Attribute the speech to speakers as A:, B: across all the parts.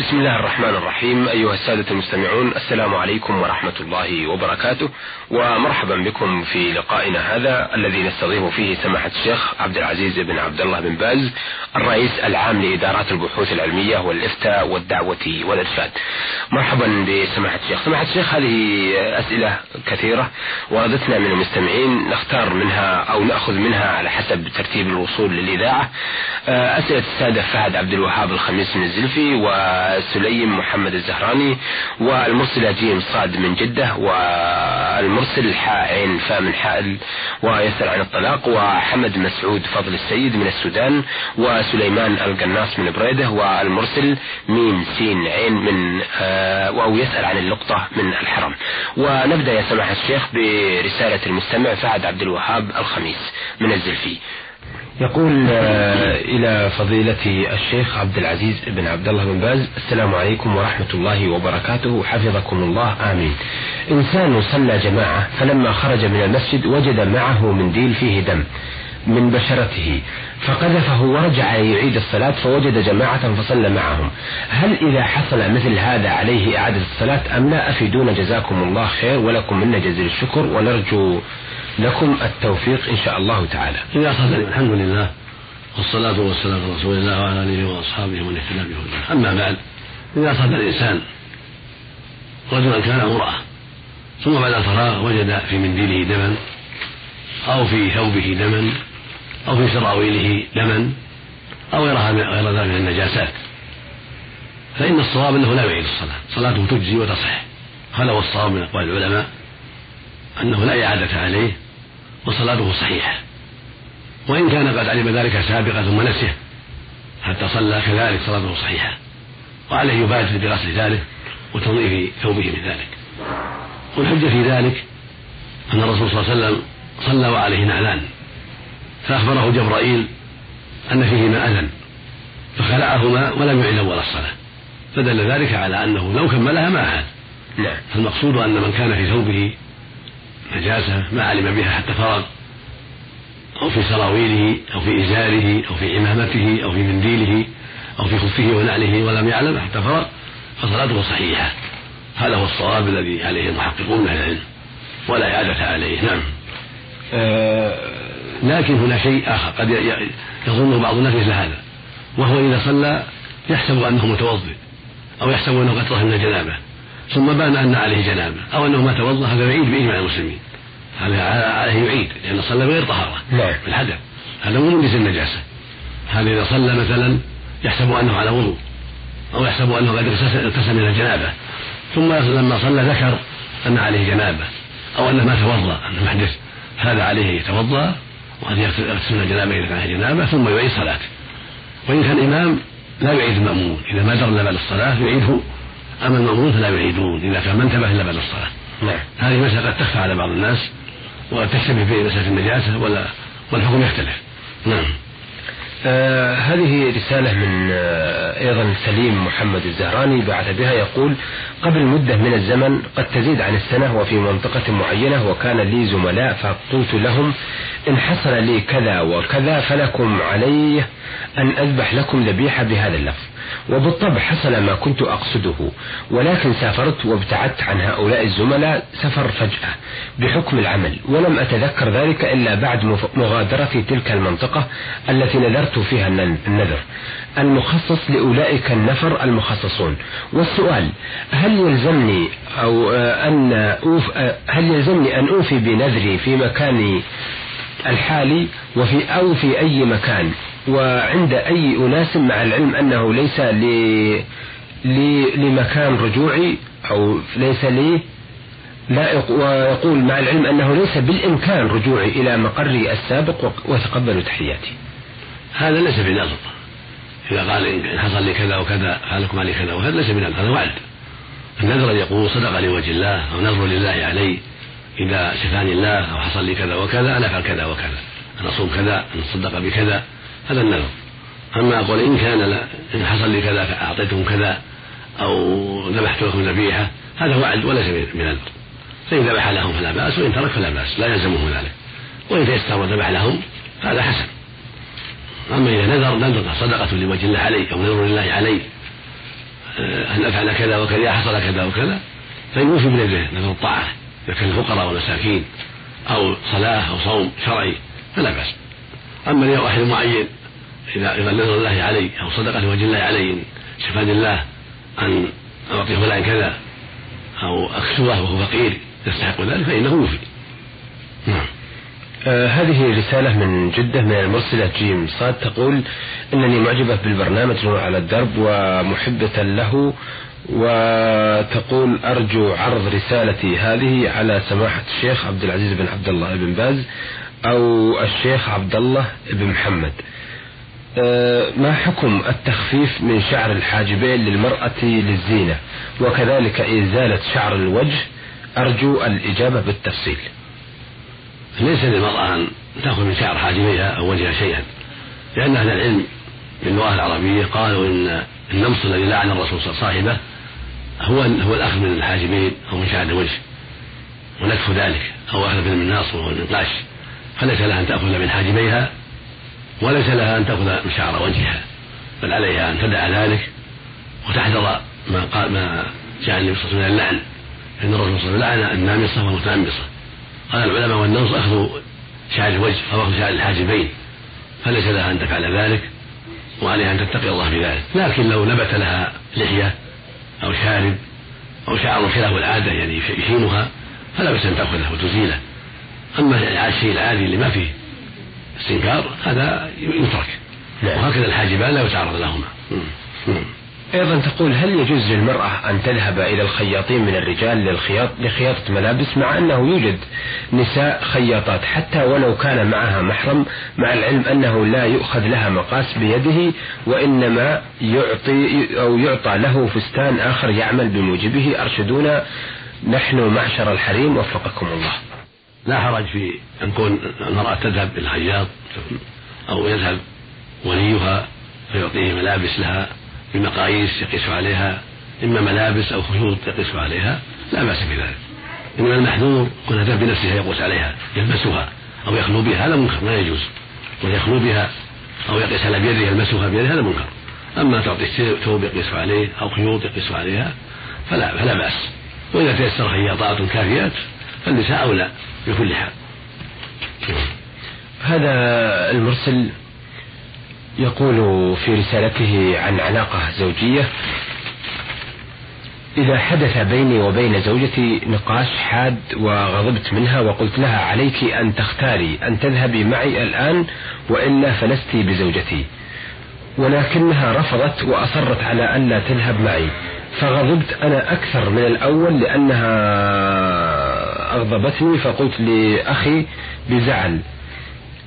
A: بسم الله الرحمن الرحيم أيها السادة المستمعون السلام عليكم ورحمة الله وبركاته. ومرحبا بكم في لقائنا هذا الذي نستضيف فيه سماحة الشيخ عبد العزيز بن عبد الله بن باز الرئيس العام لإدارات البحوث العلمية والإفتاء والدعوة والإرشاد. مرحبا بسماحة الشيخ. سماحة الشيخ هذه أسئلة كثيرة وردتنا من المستمعين نختار منها أو نأخذ منها على حسب ترتيب الوصول للإذاعة. أسئلة السادة فهد عبد الوهاب الخميس من الزلفي و سليم محمد الزهراني والمرسل جيم صاد من جدة والمرسل حاء عين فاء من حائل ويسأل عن الطلاق وحمد مسعود فضل السيد من السودان وسليمان القناص من بريدة والمرسل ميم سين عين من آه أو يسأل عن اللقطة من الحرم. ونبدأ يا سماحة الشيخ برسالة المستمع فهد عبد الوهاب الخميس. من الزلفي يقول آه، إلى فضيلة الشيخ عبد العزيز بن عبد الله بن باز السلام عليكم ورحمة الله وبركاته حفظكم الله آمين. إنسان صلى جماعة فلما خرج من المسجد وجد معه منديل فيه دم من بشرته فقذفه ورجع يعيد الصلاة فوجد جماعة فصلى معهم. هل إذا حصل مثل هذا عليه إعادة الصلاة أم لا؟ أفيدون جزاكم الله خير ولكم منا جزيل الشكر ونرجو لكم التوفيق إن شاء الله تعالى.
B: إذا صلى الحمد لله والصلاة والسلام على رسول الله وعلى آله وأصحابه ومن اهتدى بهداه أما بعد إذا صلى الإنسان رجلا كان امرأة ثم بعد الفراغ وجد في منديله دما أو في ثوبه دما أو في سراويله دما أو غيرها غير ذلك من النجاسات. فإن الصواب أنه لا يعيد الصلاة. صلاته تجزي وتصح. هذا هو الصواب من أقوال العلماء. أنه لا إعادة عليه وصلاته صحيحة. وإن كان قد علم ذلك سابقا ثم نسيه حتى صلى كذلك صلاته صحيحة. وعليه يبادر بغسل ذلك وتنظيف ثوبه من ذلك. والحجة في ذلك أن الرسول صلى الله عليه وسلم صلى وعليه نعلان. فأخبره جبرائيل أن فيهما أذى فخلعهما ولم يعد أول الصلاة. فدل ذلك على أنه لو كملها ما عاد. نعم. فالمقصود أن من كان في ثوبه نجاسة ما علم بها حتى فرغ. أو في سراويله أو في إزاره أو في عمامته أو في منديله أو في خفه ونعله ولم يعلم حتى فرغ فصلاته صحيحة. هذا هو الصواب الذي عليه المحققون من العلم. ولا إعادة عليه. نعم. آه لكن هنا شيء آخر. قد يظنه بعض الناس مثل هذا. وهو إذا صلى يحسب أنه متوضئ أو يحسب أنه قد طهر من الجنابة. ثم بان أن عليه جنابة أو أنه ما توضأ هذا يعيد بإجماع المسلمين. هذا عليه يعيد لأن صلى بغير طهارة نعم. بالحدث هذا مو من النجاسة. هذا إذا صلى مثلا يحسب أنه على وضوء أو يحسب أنه قد اغتسل من الجنابة. ثم لما صلى ذكر أن عليه جنابة أو أنه ما توضأ أنه محدث هذا عليه يتوضأ وأن يغتسل من الجنابة إذا كان عليه جنابة ثم يعيد صلاته. وإن كان إمام لا يعيد المأمون. إذا ما درنا بعد الصلاة يعيده أما المأمون فلا يعيدون إذا كان ما انتبه إلا بعد الصلاة. نعم. هذه مسألة قد تخفى على بعض الناس وتشتبه في مسألة النجاسة ولا والحكم يختلف. نعم.
A: آه هذه رسالة من آه أيضا سليم محمد الزهراني بعث بها يقول قبل مدة من الزمن قد تزيد عن السنة وفي منطقة معينة وكان لي زملاء فقلت لهم إن حصل لي كذا وكذا فلكم علي أن أذبح لكم ذبيحة بهذا اللفظ. وبالطبع حصل ما كنت أقصده ولكن سافرت وابتعدت عن هؤلاء الزملاء سفر فجأة بحكم العمل ولم أتذكر ذلك إلا بعد مغادرة تلك المنطقة التي نذرت فيها النذر. المخصص لأولئك النفر المخصصون. والسؤال هل يلزمني أو أن أوف هل يلزمني أن أوفي بنذري في مكاني الحالي وفي أو في أي مكان؟ وعند أي أناس مع العلم أنه ليس ل... لمكان رجوعي أو ليس لي لائق ويقول مع العلم أنه ليس بالإمكان رجوعي إلى مقري السابق وتقبلوا تحياتي.
B: هذا ليس بنظر. إذا قال إن حصل لي كذا وكذا فعلكم علي كذا وكذا ليس بنظر هذا وعد. النذر يقول صدق لوجه الله أو نذر لله علي إذا شفاني الله أو حصل لي كذا وكذا أنا أفعل كذا وكذا. أنا أصوم كذا أن أصدق بكذا. هذا النذر. أما أقول إن كان لا إن حصل لي كذا فأعطيتهم كذا أو ذبحت لكم ذبيحة هذا وعد وليس بنذر فإن ذبح لهم فلا بأس وإن ترك فلا بأس لا يلزمه ذلك. وإن تيسر وذبح لهم فهذا حسن. أما إذا نذر نذر صدقة لوجه الله علي أو نذر لله علي آه، أن أفعل كذا وكذا حصل كذا وكذا فيوفي بيده نذر الطاعة إذا كان الفقراء والمساكين أو صلاة أو صوم شرعي فلا بأس. أما لواحد معين إذا إذا نذر الله علي أو صدقة لوجه الله علي إن شفاني الله أن أعطي فلان كذا أو أكسوه وهو فقير يستحق ذلك فإنه يوفي.
A: نعم. آه هذه رسالة من جدة من المرسلة جيم صاد تقول إنني معجبة بالبرنامج نور على الدرب ومحبة له وتقول أرجو عرض رسالتي هذه على سماحة الشيخ عبد العزيز بن عبد الله بن باز أو الشيخ عبد الله بن محمد. ما حكم التخفيف من شعر الحاجبين للمرأة للزينة؟ وكذلك إزالة شعر الوجه؟ أرجو الإجابة بالتفصيل.
B: ليس للمرأة أن تأخذ من شعر حاجبيها أو وجهها شيئا لأن أهل العلم باللغة العربية قالوا إن النمص الذي لعن الرسول صاحبه هو هو الأخذ من الحاجبين أو من شعر الوجه ونكف ذلك أو أخذ من وهو النقاش فليس لها أن تأخذ من حاجبيها وليس لها أن تأخذ شعر وجهها بل عليها أن تدع ذلك وتحذر ما قال ما جاء النبي صلى الله عليه وسلم من اللعن. فإن الرسول صلى الله عليه وسلم لعن النامصة والمتنمصة قال العلماء والنمص أخذ شعر الوجه أو أخذ شعر الحاجبين فليس لها أن تفعل ذلك وعليها أن تتقي الله في ذلك. لكن لو نبت لها لحية أو شارب أو شعر خلاف العادة يعني يشينها فلا بأس أن تأخذه وتزيله. أما الشيء العادي اللي ما فيه استنكار هذا يترك. نعم. وهكذا الحاجبان لا يتعرض لهما.
A: أيضا تقول هل يجوز للمرأة أن تذهب إلى الخياطين من الرجال للخياط لخياطة ملابس مع أنه يوجد نساء خياطات حتى ولو كان معها محرم مع العلم أنه لا يؤخذ لها مقاس بيده وإنما يعطي أو يعطى له فستان آخر يعمل بموجبه. أرشدونا نحن معشر الحريم وفقكم الله.
B: لا حرج في أن تكون المرأة تذهب إلى الخياط أو يذهب وليها فيعطيه ملابس لها بمقاييس يقيس عليها إما ملابس أو خيوط يقيس عليها لا بأس بذلك. إنما المحذور كونها تذهب بنفسها يقوس عليها يلبسها أو يخلو بها هذا منكر لا يجوز. ويخلو بها أو يقيس على بيده يلبسها بيده هذا منكر. أما تعطي ثوب يقيس عليه أو خيوط يقيس عليها فلا فلا بأس. وإذا تيسر خياطات كافيات فالنساء أولى. بكل حال
A: هذا المرسل يقول في رسالته عن علاقة زوجية إذا حدث بيني وبين زوجتي نقاش حاد وغضبت منها وقلت لها عليك أن تختاري أن تذهبي معي الآن وإلا فلست بزوجتي. ولكنها رفضت وأصرت على أن لا تذهب معي فغضبت أنا أكثر من الأول لأنها أغضبتني فقلت لأخي بزعل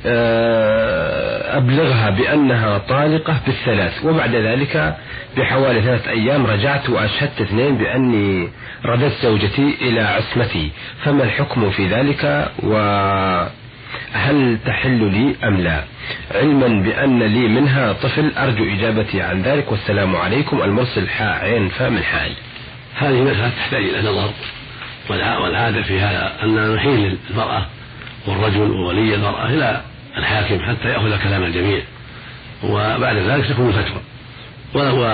A: آه، أبلغها بأنها طالقة بالثلاث وبعد ذلك بحوالي ثلاثة أيام رجعت وأشهدت اثنين بأني رددت زوجتي إلى عصمتي. فما الحكم في ذلك؟ وهل تحل لي أم لا؟ علما بأن لي منها طفل أرجو إجابتي عن ذلك والسلام عليكم المرسل حاء عين فاء من حال
B: هذه مسألة تحتاج إلى نظر. والعادة في هذا أن نحيل المرأة والرجل وولي المرأة إلى الحاكم حتى يأخذ كلام الجميع وبعد ذلك تكون الفتوى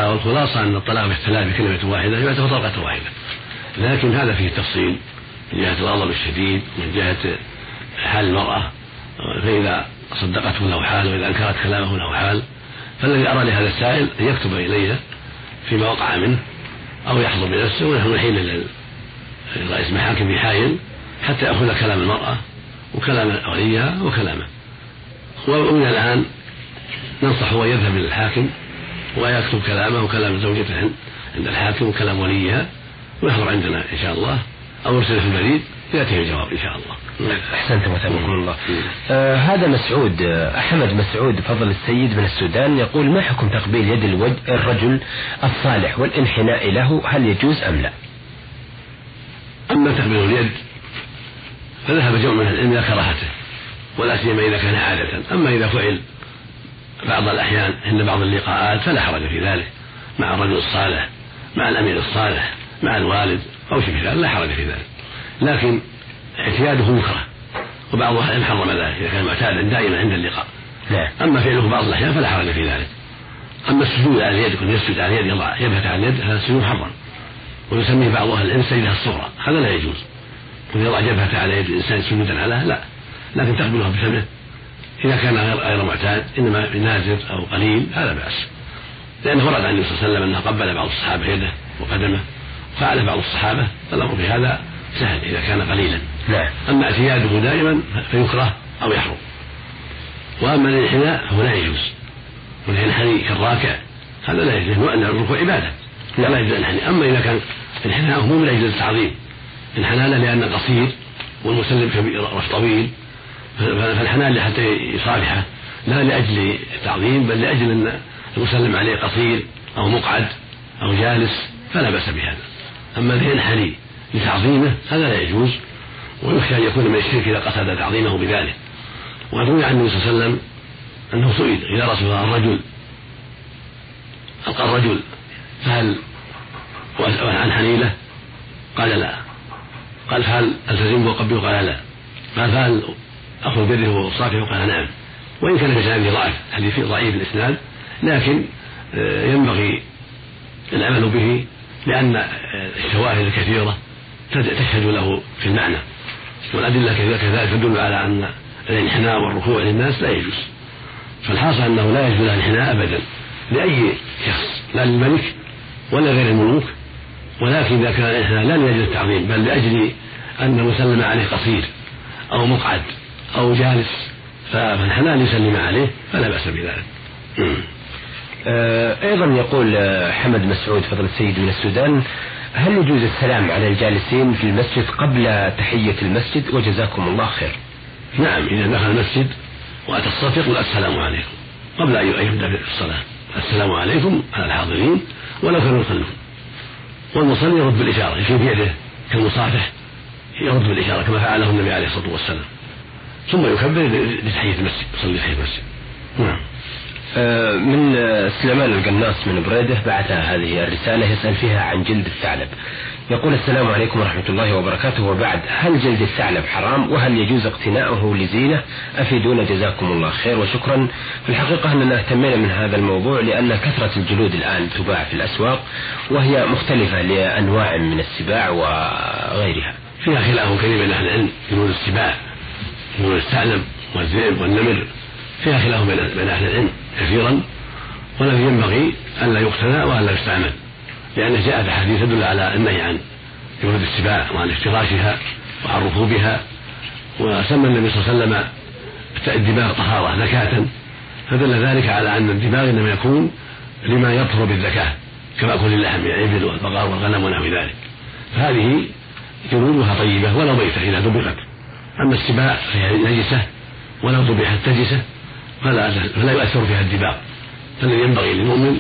B: والخلاصة أن الطلاق بالثلاث بكلمة واحدة يعتبر طلقة واحدة. لكن هذا فيه تفصيل من جهة الغضب الشديد من جهة حال المرأة فإذا صدقته له حال وإذا أنكرت كلامه له حال فالذي أرى لهذا السائل أن يكتب إلينا فيما وقع منه أو يحضر بنفسه ونحن نحيل رئيس محاكم يحايل حتى يأخذ كلام المرأة وكلام وليها وكلامه. ومن الآن ننصحه أن يذهب إلى الحاكم ويكتب كلامه وكلام زوجته عند الحاكم وكلام وليها ويحضر عندنا إن شاء الله. أو يرسل في البريد يأتيه الجواب إن شاء الله.
A: أحسنتم وثابكم الله. آه هذا مسعود آه أحمد مسعود فضل السيد من السودان يقول ما حكم تقبيل يد الوجه الرجل الصالح والانحناء له؟ هل يجوز أم لا؟
B: أما تقبيل اليد فذهب جمع من العلم إلى كراهته ولا سيما إذا كان عادة. أما إذا فعل بعض الأحيان عند بعض اللقاءات فلا حرج في ذلك مع الرجل الصالح مع الأمير الصالح مع الوالد أو شيء ذلك لا حرج في ذلك. لكن اعتياده مكره وبعض الأحيان حرم ذلك إذا كان معتادا دائما عند اللقاء.
A: نعم
B: أما فعله بعض الأحيان فلا حرج في ذلك. أما السجود على اليد يكون يسجد على اليد يضع جبهته على اليد هذا سجود محرم ويسميه بعض أهل العلم السجدة الصغرى. هذا لا يجوز. يكون يضع جبهته على يد الإنسان سجودا عليها لا. لكن تقبلها بفمه إذا كان غير غير معتاد إنما بنازل أو قليل هذا بأس. لأنه ورد عن النبي صلى الله عليه وسلم أنه قبل بعض الصحابة يده وقدمه. فعل بعض الصحابة فالأمر في هذا سهل إذا كان قليلا.
A: نعم.
B: أما اعتياده دائما فيكره أو يحرم. وأما الانحناء فهو لا يجوز. والانحني كالراكع هذا لا يجوز. لأن الركوع عبادة. لا يجوز الانحني أما إذا كان انحناءه مو من أجل التعظيم. انحنى له لأنه قصير والمسلم كبير رف طويل. فالحنان حتى يصالحه. لا لأجل التعظيم بل لأجل أن المسلم عليه قصير أو مقعد أو جالس فلا بأس بهذا. أما الذي ينحني لتعظيمه هذا لا يجوز. ويخشى أن يكون من الشرك إذا قصد تعظيمه بذلك. وقد روي عن النبي صلى الله عليه وسلم أنه سئل إذا رسول الله الرجل ألقى الرجل فهل عن حنيلة؟ قال لا. قال فهل ألتزمه وقبله قال لا. قال فهل أخذ بره وصافحه قال نعم. وإن كان في سنده ضعف حديث ضعيف الإسناد؟ لكن آه، ينبغي العمل به لأن الشواهد الكثيرة تشهد له في المعنى. والأدلة كذلك تدل على أن الانحناء والركوع للناس لا يجوز. فالحاصل أنه لا يجوز الانحناء أبدا لأي شخص لا للملك ولا غير الملوك ولكن إذا كان الانحناء لا لأجل التعظيم بل لأجل أن المسلم عليه قصير أو مقعد أو جالس فالحناء ليسلم عليه فلا بأس بذلك.
A: آه، أيضا يقول آه، حمد مسعود فضل السيد من السودان هل يجوز السلام على الجالسين في المسجد قبل تحية المسجد؟ وجزاكم الله خير.
B: نعم إذا دخل المسجد وأتى الصف يقول السلام عليكم قبل أن يبدأ الصلاة السلام عليكم على الحاضرين ولو كانوا يصلون والمصلي يرد بالإشارة يشير بيده كالمصافح يرد بالإشارة كما فعله النبي عليه الصلاة والسلام. ثم يكبر لتحية المسجد يصلي تحية المسجد. نعم.
A: آه، من سليمان القناص من بريدة بعث هذه الرسالة يسأل فيها عن جلد الثعلب. يقول السلام عليكم ورحمة الله وبركاته. وبعد هل جلد الثعلب حرام؟ وهل يجوز اقتناؤه لزينة؟ أفيدونا جزاكم الله خير وشكرا. في الحقيقة أننا اهتمينا من هذا الموضوع لأن كثرة الجلود الآن تباع في الأسواق وهي مختلفة لأنواع من السباع وغيرها.
B: فيها خلاف كبير بين أهل العلم جلود السباع جلود الثعلب والذئب والنمر. فيها خلاف بين أهل العلم كثيرا والذي ينبغي ألا يقتنى وألا يستعمل. لأنه جاءت أحاديث تدل على النهي عن جلود السباع وعن افتراشها وعن ركوبها وسمى النبي صلى الله عليه وسلم الدماغ طهارة زكاة فدل ذلك على أن الدماغ إنما يكون لما يطهر بالزكاة كما كل اللحم من الإبل والبقر والغنم ونحو ذلك. فهذه جلودها طيبة ولو ميتة إذا دبغت أما السباع فهي نجسة ولو ذبحت تجسة فلا فلا يؤثر فيها الدباغ فالذي ينبغي للمؤمن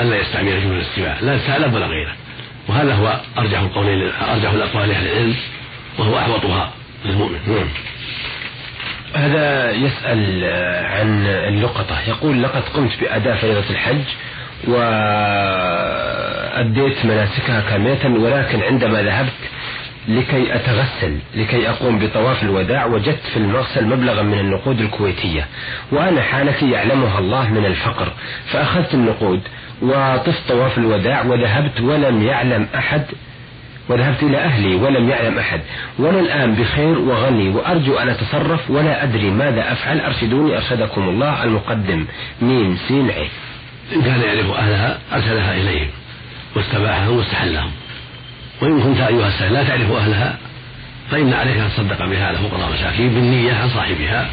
B: ألا يستعمل جمل السباع لا الثعلب ولا غيره. وهذا هو أرجح القولين أرجح الأقوال لأهل العلم وهو أحوطها للمؤمن. نعم.
A: هذا يسأل عن اللقطة. يقول لقد قمت بأداء فريضة الحج وأديت مناسكها كاملة ولكن عندما ذهبت لكي أتغسل لكي أقوم بطواف الوداع وجدت في المغسل مبلغا من النقود الكويتية وأنا حالتي يعلمها الله من الفقر فأخذت النقود وطفت طواف الوداع وذهبت ولم يعلم أحد وذهبت إلى أهلي ولم يعلم أحد وأنا الآن بخير وغني وأرجو أن أتصرف ولا أدري ماذا أفعل أرشدوني أرشدكم الله المقدم ميم سين عين
B: إن كان يعرف أهلها أرسلها إليهم واستباحهم واستحلهم. وإن كنت أيها السائل لا تعرف أهلها فإن عليك أن تصدق بها على فقراء مساكين بالنية عن صاحبها.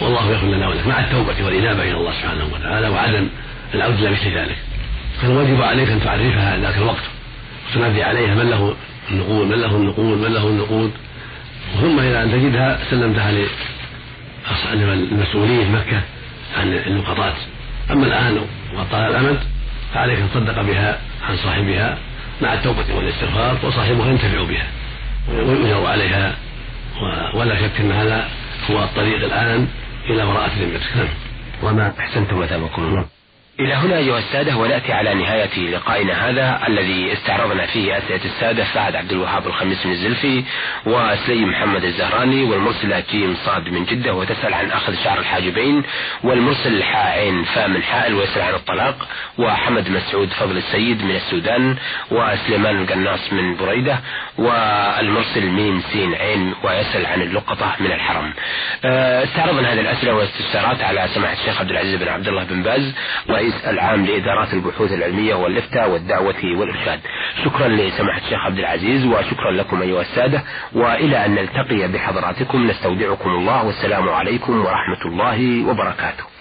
B: والله يغفر لنا ولك مع التوبة والإنابة إلى الله سبحانه وتعالى وعدم العودة إلى مثل ذلك. فالواجب عليك أن تعرفها ذاك الوقت وتنادي عليها من له النقود من له النقود من له النقود. ثم إذا أن تجدها سلمتها للمسؤولين مكة عن اللقطات أما الآن وقد طال الأمد فعليك أن تصدق بها عن صاحبها. مع التوبة والاستغفار وصاحبها ينتفع بها ويؤجر عليها ولا شك أن هذا هو الطريق الآن إلى براءة ذمتك
A: وما أحسنتم وثابكم الله إلى هنا أيها السادة ونأتي على نهاية لقائنا هذا الذي استعرضنا فيه أسئلة السادة فهد عبد الوهاب الخميس من الزلفي وسليم محمد الزهراني والمرسلة جيم صاد من جدة وتسأل عن أخذ شعر الحاجبين والمرسل حاء عين فاء من حائل ويسأل عن الطلاق وحمد مسعود فضل السيد من السودان وسليمان القناص من بريدة والمرسل ميم سين عين ويسأل عن اللقطة من الحرم. آه، استعرضنا هذه الأسئلة والاستفسارات على سماحة الشيخ عبد العزيز بن عبد الله بن باز الرئيس العام لإدارات البحوث العلمية والإفتاء والدعوة والإرشاد. شكرا لسماحة الشيخ عبد العزيز وشكرا لكم أيها السادة وإلى أن نلتقي بحضراتكم نستودعكم الله والسلام عليكم ورحمة الله وبركاته.